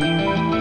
Música